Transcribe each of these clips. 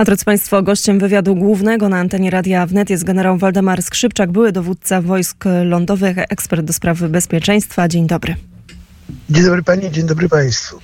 A drodzy Państwo, gościem wywiadu głównego na antenie Radia Wnet jest generał Waldemar Skrzypczak, były dowódca wojsk lądowych, ekspert do spraw bezpieczeństwa. Dzień dobry. Dzień dobry Pani, dzień dobry Państwu.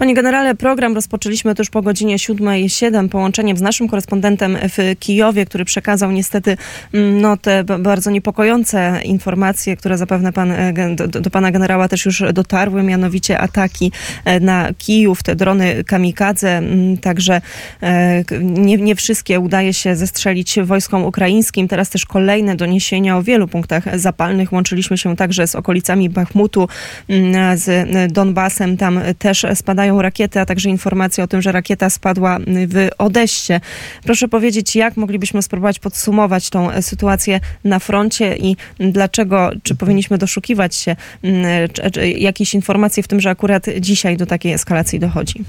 Panie generale, program rozpoczęliśmy też po godzinie 7.07 połączeniem z naszym korespondentem w Kijowie, który przekazał niestety mm, no, te bardzo niepokojące informacje, które zapewne pan, e, do, do pana generała też już dotarły, mianowicie ataki e, na Kijów, te drony kamikadze, mm, także e, nie, nie wszystkie udaje się zestrzelić wojskom ukraińskim. Teraz też kolejne doniesienia o wielu punktach zapalnych. Łączyliśmy się także z okolicami Bachmutu, mm, z Donbasem. Tam też spadają rakiety, a także informacje o tym, że rakieta spadła w Odeście. Proszę powiedzieć, jak moglibyśmy spróbować podsumować tą e, sytuację na froncie i dlaczego, czy powinniśmy doszukiwać się mm, jakiejś informacji w tym, że akurat dzisiaj do takiej eskalacji dochodzi?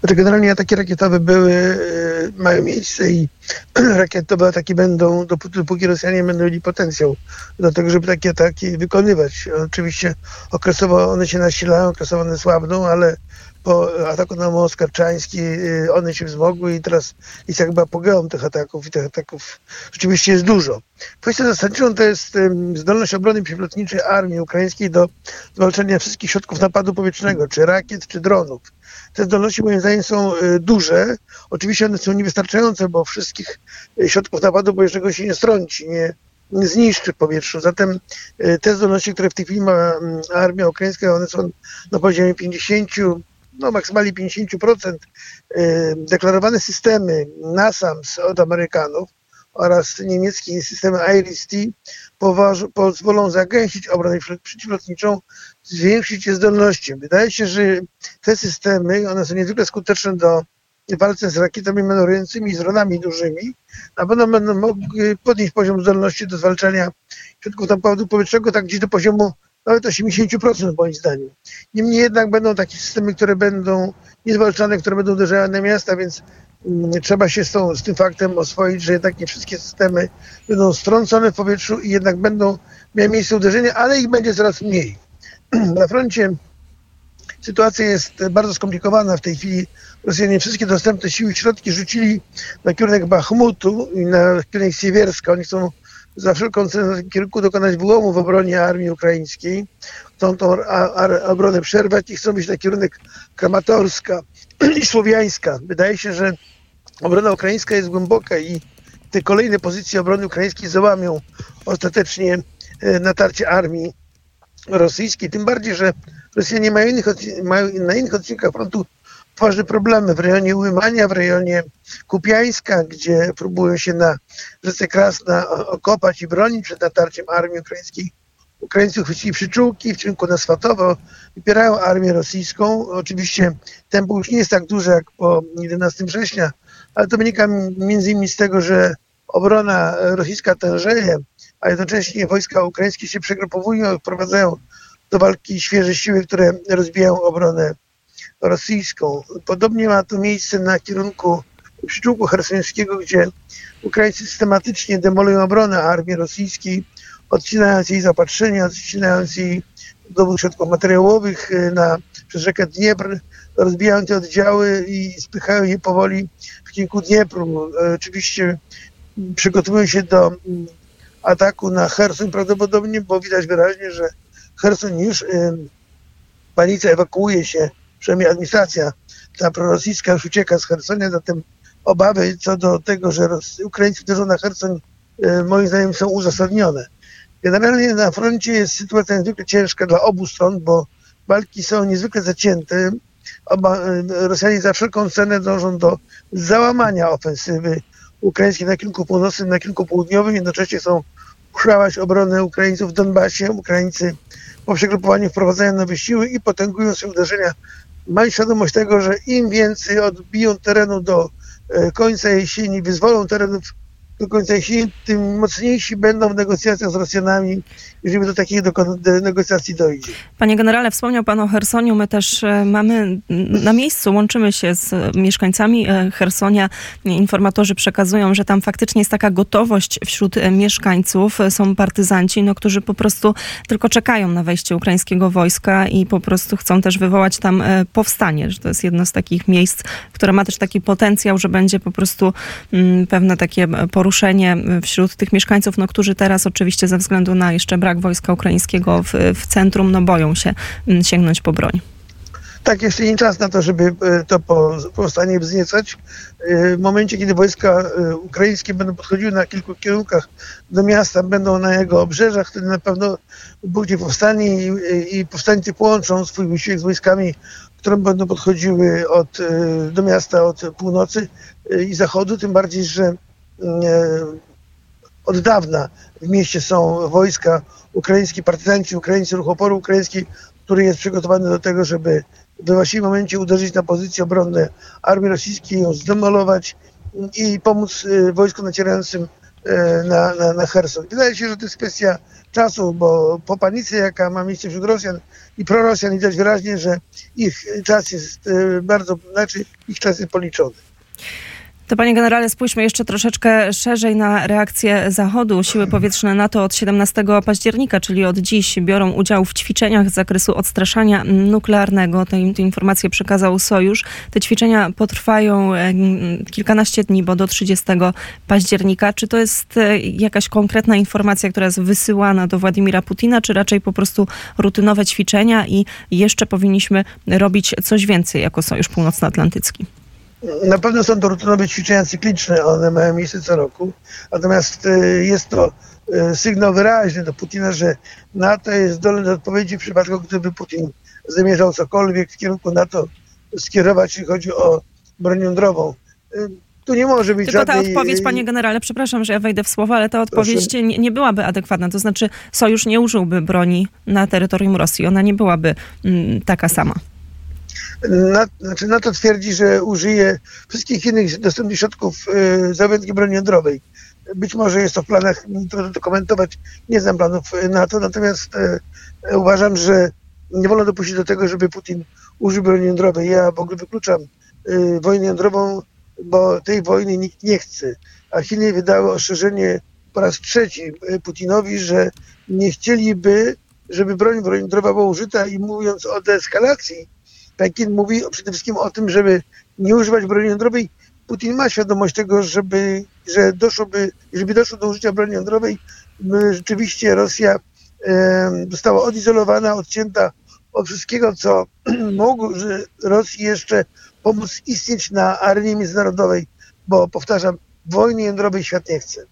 Znaczy generalnie ataki rakietowe były, e, mają miejsce i rakietowe ataki będą, dopóki Rosjanie będą mieli potencjał do tego, żeby takie ataki wykonywać. Oczywiście okresowo one się nasilają, okresowo one słabną, ale po ataku na most Karczański y, one się wzmogły i teraz jest jakby apogeum tych ataków i tych ataków rzeczywiście jest dużo. Kwestią zasadniczą to jest zdolność obrony przeciwlotniczej armii ukraińskiej do zwalczania wszystkich środków napadu powietrznego, czy rakiet, czy dronów. Te zdolności moim zdaniem są y, duże. Oczywiście one są niewystarczające, bo wszystkich y, środków napadu powietrznego się nie strąci, nie, zniszczy powietrzu. Zatem te zdolności, które w tej chwili ma armia ukraińska, one są na poziomie 50 no, maksymalnie 50% y, deklarowane systemy NASAMS od Amerykanów oraz niemieckie systemy IRIS-T pozwolą zagęścić obronę przeciwlotniczą, zwiększyć jej zdolności. Wydaje się, że te systemy, one są niezwykle skuteczne do walce z rakietami manorującymi i z dronami dużymi, na pewno będą mogły podnieść poziom zdolności do zwalczania środków napadu powietrznego tak gdzieś do poziomu nawet 80% moim zdaniem. Niemniej jednak będą takie systemy, które będą niezwalczane, które będą uderzały na miasta, więc mm, trzeba się z, tą, z tym faktem oswoić, że jednak nie wszystkie systemy będą strącone w powietrzu i jednak będą miały miejsce uderzenia, ale ich będzie coraz mniej. Na froncie sytuacja jest bardzo skomplikowana. W tej chwili Rosjanie wszystkie dostępne siły i środki rzucili na kierunek Bachmutu i na kierunek Siewierska. Oni chcą za wszelką cenę kierunku dokonać wyłomu w obronie armii ukraińskiej. Chcą tą obronę przerwać i chcą być na kierunek Kramatorska i Słowiańska. Wydaje się, że obrona ukraińska jest głęboka i te kolejne pozycje obrony ukraińskiej załamią ostatecznie e, natarcie armii rosyjskiej. Tym bardziej, że Rosjanie mają, innych, mają na innych odcinkach frontu tworzy problemy w rejonie Łymania, w rejonie Kupiańska, gdzie próbują się na rzece Krasna okopać i bronić przed natarciem armii ukraińskiej. Ukraińcy chwycili przyczółki w kierunku na Swatowo, wypierają armię rosyjską. Oczywiście tempo już nie jest tak duże jak po 11 września, ale to wynika między innymi z tego, że obrona rosyjska tężeje, a jednocześnie wojska ukraińskie się przegrupowują, wprowadzają do walki świeże siły, które rozbijają obronę rosyjską. Podobnie ma to miejsce na kierunku przyczółku hersońskiego, gdzie Ukraińcy systematycznie demolują obronę armii rosyjskiej, odcinając jej zaopatrzenie, odcinając jej dowód środków materiałowych y, na, przez rzekę Dniepr, rozbijając te oddziały i spychają je powoli w kierunku Dniepru. Y, oczywiście przygotowują się do mm, ataku na Herson prawdopodobnie, bo widać wyraźnie, że Herson już w panice ewakuuje się przynajmniej administracja ta prorosyjska już ucieka z Hersonia, zatem obawy co do tego, że Ukraińcy uderzą na Herson, e, moim zdaniem są uzasadnione. Generalnie na froncie jest sytuacja niezwykle ciężka dla obu stron, bo walki są niezwykle zacięte. Oba, e, Rosjanie za wszelką cenę dążą do załamania ofensywy ukraińskiej na kierunku północnym, na kierunku południowym. Jednocześnie chcą uszłać obronę Ukraińców w Donbasie. Ukraińcy po przegrupowaniu wprowadzają nowe siły i potęgują swoje uderzenia mają świadomość tego, że im więcej odbiją terenu do e, końca jesieni, wyzwolą terenów do końca jesieni, tym mocniejsi będą w negocjacjach z Rosjanami, jeżeli do takich do, do negocjacji dojdzie. Panie generale, wspomniał Pan o Hersoniu. My też e, mamy na miejscu, łączymy się z mieszkańcami e, Hersonia. Informatorzy przekazują, że tam faktycznie jest taka gotowość wśród e, mieszkańców. Są partyzanci, no, którzy po prostu tylko czekają na wejście ukraińskiego wojska i po prostu chcą też wywołać tam powstanie. Że to jest jedno z takich miejsc, które ma też taki potencjał, że będzie po prostu mm, pewne takie poruszenie wśród tych mieszkańców, no, którzy teraz oczywiście ze względu na jeszcze brak wojska ukraińskiego w, w centrum, no boją się mm, sięgnąć po broń. Tak, jeszcze nie czas na to, żeby e, to powstanie wzniecać. E, w momencie, kiedy wojska e, ukraińskie będą podchodziły na kilku kierunkach do miasta, będą na jego obrzeżach, wtedy na pewno będzie powstanie i, i powstańcy połączą swój wysiłek z wojskami, które będą podchodziły od, do miasta od północy i zachodu, tym bardziej, że od dawna w mieście są wojska ukraińskie, partyzanci ukraińscy, ruch oporu ukraiński, który jest przygotowany do tego, żeby we właściwym momencie uderzyć na pozycje obronne armii rosyjskiej, ją zdemolować i pomóc y, wojskom nacierającym y, na, na, na Herson. Wydaje się, że to jest kwestia czasu, bo po panice, jaka ma miejsce wśród Rosjan i prorosjan, widać wyraźnie, że ich czas jest bardzo, znaczy ich czas jest policzony. To panie generale, spójrzmy jeszcze troszeczkę szerzej na reakcję Zachodu. Siły powietrzne NATO od 17 października, czyli od dziś, biorą udział w ćwiczeniach z zakresu odstraszania nuklearnego. Te, te informacje przekazał Sojusz. Te ćwiczenia potrwają e, kilkanaście dni, bo do 30 października. Czy to jest e, jakaś konkretna informacja, która jest wysyłana do Władimira Putina, czy raczej po prostu rutynowe ćwiczenia i jeszcze powinniśmy robić coś więcej jako Sojusz Północnoatlantycki? Na pewno są to rutynowe ćwiczenia cykliczne, one mają miejsce co roku, natomiast e, jest to e, sygnał wyraźny do Putina, że NATO jest zdolny do odpowiedzi w przypadku, gdyby Putin zamierzał cokolwiek w kierunku NATO skierować, jeśli chodzi o broń jądrową. E, tu nie może być Tylko żadnej... ta odpowiedź, panie generale, przepraszam, że ja wejdę w słowo, ale ta odpowiedź nie, nie, byłaby adekwatna. To znaczy, Sojusz nie użyłby broni na terytorium Rosji. Ona nie byłaby mm, taka sama. Na, znaczy NATO twierdzi, że użyje wszystkich innych dostępnych środków y, zawędki broni jądrowej. Być może jest to w planach, trudno to komentować, nie znam planów NATO, natomiast y, uważam, że nie wolno dopuścić do tego, żeby Putin użył broni jądrowej. Ja w ogóle wykluczam y, wojnę jądrową, bo tej wojny nikt nie chce. A Chiny wydały ostrzeżenie po raz trzeci y, Putinowi, że nie chcieliby, żeby broń jądrowa była użyta i mówiąc o deeskalacji, Pekin mówi przede wszystkim o tym, żeby nie używać broni jądrowej. Putin ma świadomość tego, żeby, że doszłoby, żeby doszło do użycia broni jądrowej, rzeczywiście Rosja została odizolowana, odcięta od wszystkiego, co mogło Rosji jeszcze pomóc istnieć na arenie międzynarodowej, bo powtarzam, wojny jądrowej świat nie chce.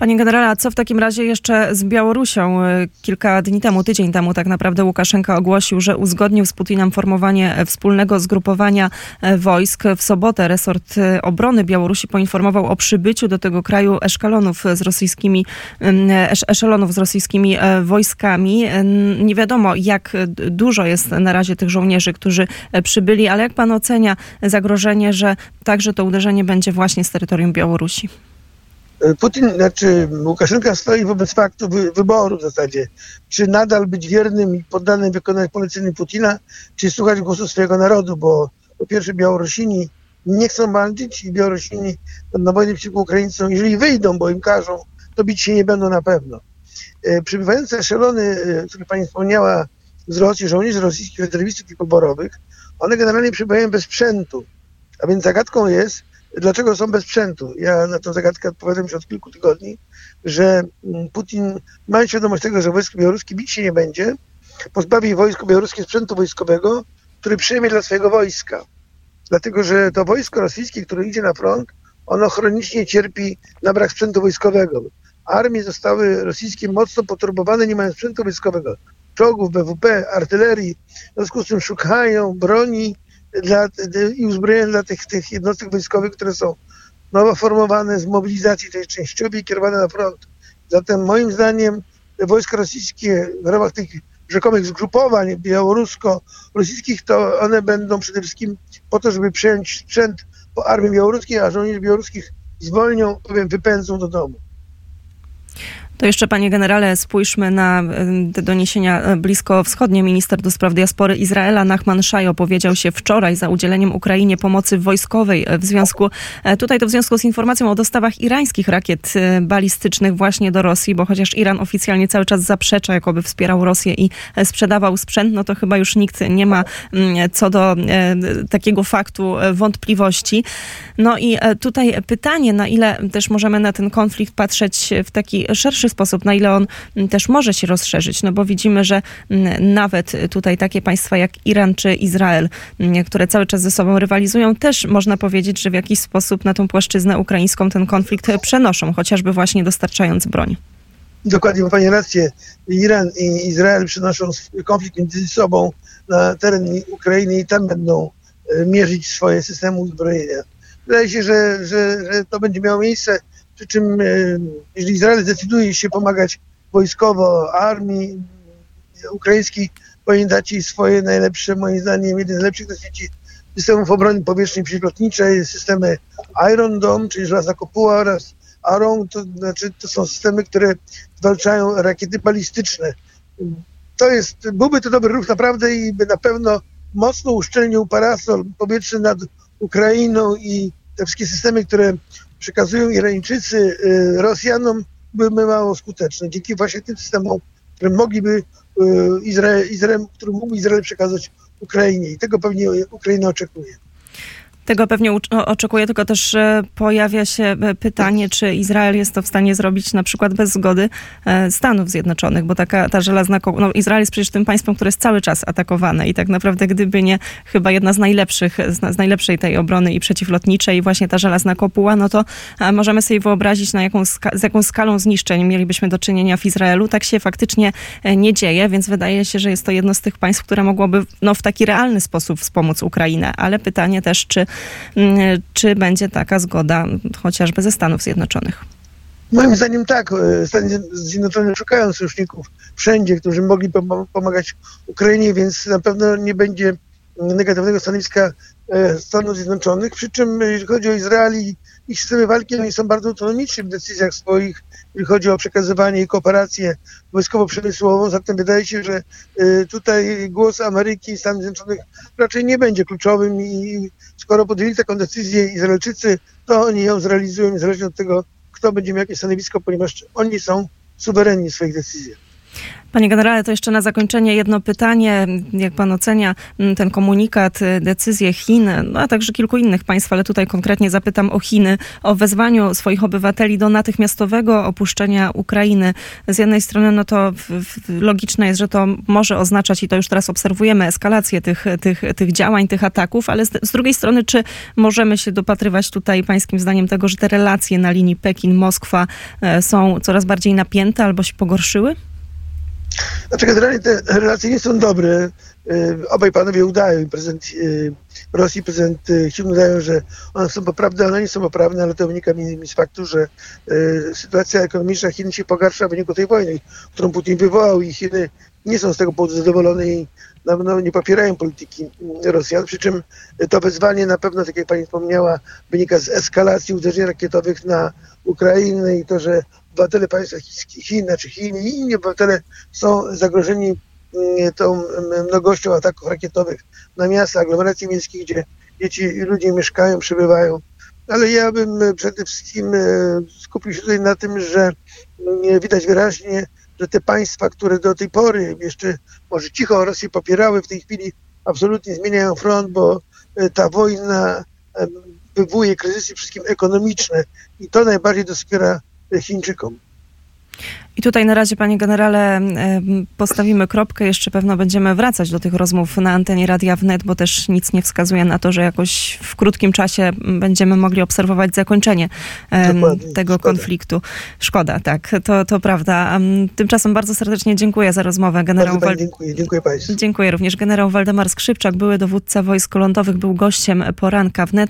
Panie generale, a co w takim razie jeszcze z Białorusią? E, kilka dni temu, tydzień temu tak naprawdę Łukaszenka ogłosił, że uzgodnił z Putinem formowanie e, wspólnego zgrupowania e, wojsk. W sobotę resort obrony Białorusi poinformował o przybyciu do tego kraju eszkalonów z rosyjskimi, eszelonów z rosyjskimi wojskami. Nie wiadomo, jak dużo jest na razie tych żołnierzy, którzy przybyli, ale jak pan ocenia zagrożenie, że także to uderzenie będzie właśnie z terytorium Białorusi? Putin, znaczy Łukaszenka stoi wobec faktu wy, wyboru w zasadzie, czy nadal być wiernym i poddanym wykonać polecenie Putina, czy słuchać głosu swojego narodu, bo po pierwsze Białorusini nie chcą walczyć i Białorusini na wojnę przeciwko Ukraińcom, jeżeli wyjdą, bo im każą, to bić się nie będą na pewno. E, przybywające eszelony, e, które pani wspomniała, z Rosji, żołnierzy rosyjskich rezerwistów i poborowych, one generalnie przybywają bez sprzętu. A więc zagadką jest, Dlaczego są bez sprzętu? Ja na tę zagadkę odpowiadam już od kilku tygodni, że mm, Putin, mając świadomość tego, że wojsko białoruskie bić się nie będzie, pozbawi wojsko białoruskie sprzętu wojskowego, który przyjmie dla swojego wojska. Dlatego, że to wojsko rosyjskie, które idzie na front, ono chronicznie cierpi na brak sprzętu wojskowego. Armie zostały rosyjskie mocno poturbowane, nie mają sprzętu wojskowego. Czołgów, BWP, artylerii. W związku z tym szukają broni, dla, i uzbrojenia dla tych, tych jednostek wojskowych, które są nowo formowane z mobilizacji tej częściowej kierowane na front. Zatem moim zdaniem wojska rosyjskie w ramach tych rzekomych zgrupowań białorusko-rosyjskich, to one będą przede wszystkim po to, żeby przejąć sprzęt po armii białoruskiej, a żołnierzy białoruskich zwolnią, powiem, wypędzą do domu. To jeszcze, panie generale, spójrzmy na te doniesienia e, bliskowschodnie. Minister do spraw diaspory Izraela Nachman Shai opowiedział się wczoraj za udzieleniem Ukrainie pomocy wojskowej e, w związku, e, tutaj to w związku z informacją o dostawach irańskich rakiet balistycznych właśnie do Rosji, bo chociaż Iran oficjalnie cały czas zaprzecza, jakoby wspierał Rosję i sprzedawał sprzęt, no to chyba już nikt nie ma co do takiego faktu wątpliwości. No i tutaj pytanie, na ile też możemy na ten konflikt patrzeć w taki szerszy sposób, na ile on mm, też może się rozszerzyć, no bo widzimy, że mm, nawet tutaj takie państwa jak Iran czy Izrael, mm, które cały czas ze sobą rywalizują, też można powiedzieć, że w jakiś sposób na tą płaszczyznę ukraińską ten konflikt przenoszą, chociażby właśnie dostarczając broń. Dokładnie, ma Pani rację. Iran i Izrael przenoszą konflikt między sobą na teren Ukrainy i tam będą e, mierzyć swoje systemy uzbrojenia. Wydaje się, że, że, że to będzie miało miejsce przy czym, e, jeżeli Izrael zdecyduje się pomagać wojskowo armii ukraińskiej, powinien dać jej swoje najlepsze, moim zdaniem, jeden z lepszych na świecie systemów obrony powietrznej przeciwlotniczej, systemy Iron Dome, czyli żelazna kopuła oraz Aron, to znaczy to są systemy, które zwalczają rakiety balistyczne. To jest, byłby to dobry ruch naprawdę i by na pewno mocno uszczelnił parasol powietrzny nad Ukrainą i te wszystkie systemy, które przekazują Irańczycy y, Rosjanom, były mało skuteczne. Dzięki właśnie tym systemom, które mogliby y, Izrael, Izrael, który mógł Izrael przekazać Ukrainie. I tego pewnie Ukraina oczekuje. Tego pewnie oczekuję, tylko też pojawia się e, pytanie, czy Izrael jest to w stanie zrobić na przykład bez zgody e, Stanów Zjednoczonych, bo taka ta żelazna... No, Izrael jest przecież tym państwem, które jest cały czas atakowane i tak naprawdę gdyby nie chyba jedna z najlepszych, z najlepszej tej obrony i przeciwlotniczej, właśnie ta żelazna kopuła, no to e, możemy sobie wyobrazić, na jaką, z jaką skalą zniszczeń mielibyśmy do czynienia w Izraelu. Tak się faktycznie nie dzieje, więc wydaje się, że jest to jedno z tych państw, które mogłoby no, w taki realny sposób wspomóc Ukrainę. Ale pytanie też, czy czy będzie taka zgoda chociażby ze Stanów Zjednoczonych? Moim zdaniem tak. E, Stany Zjednoczone szukają sojuszników wszędzie, którzy mogli pomagać Ukrainie, więc na pewno nie będzie negatywnego stanowiska e, Stanów Zjednoczonych. Przy czym, jeśli chodzi o Izrael i ich systemy walki, oni są bardzo autonomiczni w decyzjach swoich, jeżeli chodzi o przekazywanie i kooperację wojskowo-przemysłową. Zatem wydaje się, że y, tutaj głos Ameryki i Stanów Zjednoczonych raczej nie będzie kluczowym i skoro podjęli taką decyzję Izraelczycy, to oni ją zrealizują niezależnie od tego, kto będzie miał jakieś stanowisko, ponieważ oni są suwerenni w swoich decyzjach. Panie generale, to jeszcze na zakończenie jedno pytanie. Jak pan ocenia mm, ten komunikat, y, decyzję Chin, no a także kilku innych państw, ale tutaj konkretnie zapytam o Chiny, o wezwaniu swoich obywateli do natychmiastowego opuszczenia Ukrainy. Z jednej strony, no to logiczne jest, że to może oznaczać, i to już teraz obserwujemy, eskalację tych, tych, tych działań, tych ataków, ale z, z drugiej strony, czy możemy się dopatrywać tutaj pańskim zdaniem tego, że te relacje na linii Pekin-Moskwa e, są coraz bardziej napięte albo się pogorszyły? Znaczy generalnie te relacje nie są dobre. Y, obaj panowie udają, prezydent y, Rosji, prezydent y, Chin udają, że one są poprawne, one nie są poprawne, ale to wynika mi z faktu, że sytuacja ekonomiczna Chin się pogarsza w wyniku tej wojny, którą Putin wywołał i Chiny nie są z tego powodu zadowolone i na pewno nie popierają polityki Rosjan, przy czym to wezwanie na pewno, tak jak pani wspomniała, wynika z eskalacji uderzeń rakietowych na Ukrainę i to, że obywatele państwa Chin, czy Chin i inni obywatele są zagrożeni mm, tą mm, mnogością ataków rakietowych na miasta, aglomeracje miejskie, gdzie dzieci i ludzie mieszkają, przebywają. Ale ja bym e, przede wszystkim e, skupił się tutaj na tym, że mm, widać wyraźnie, że te państwa, które do tej pory jeszcze może cicho Rosję popierały, w tej chwili absolutnie zmieniają front, bo e, ta wojna wywołuje kryzysy wszystkim ekonomiczne i to najbardziej doskwiera Chińczykom. I tutaj na razie, panie generale, postawimy kropkę. Jeszcze pewno będziemy wracać do tych rozmów na antenie Radia Wnet, bo też nic nie wskazuje na to, że jakoś w krótkim czasie będziemy mogli obserwować zakończenie Dokładnie. tego Szkoda. konfliktu. Szkoda, tak, to, to prawda. Tymczasem bardzo serdecznie dziękuję za rozmowę. Generał Wal... dziękuję, dziękuję Państwu. Dziękuję również. Generał Waldemar Skrzypczak, były dowódca wojsk lądowych, był gościem poranka Wnet.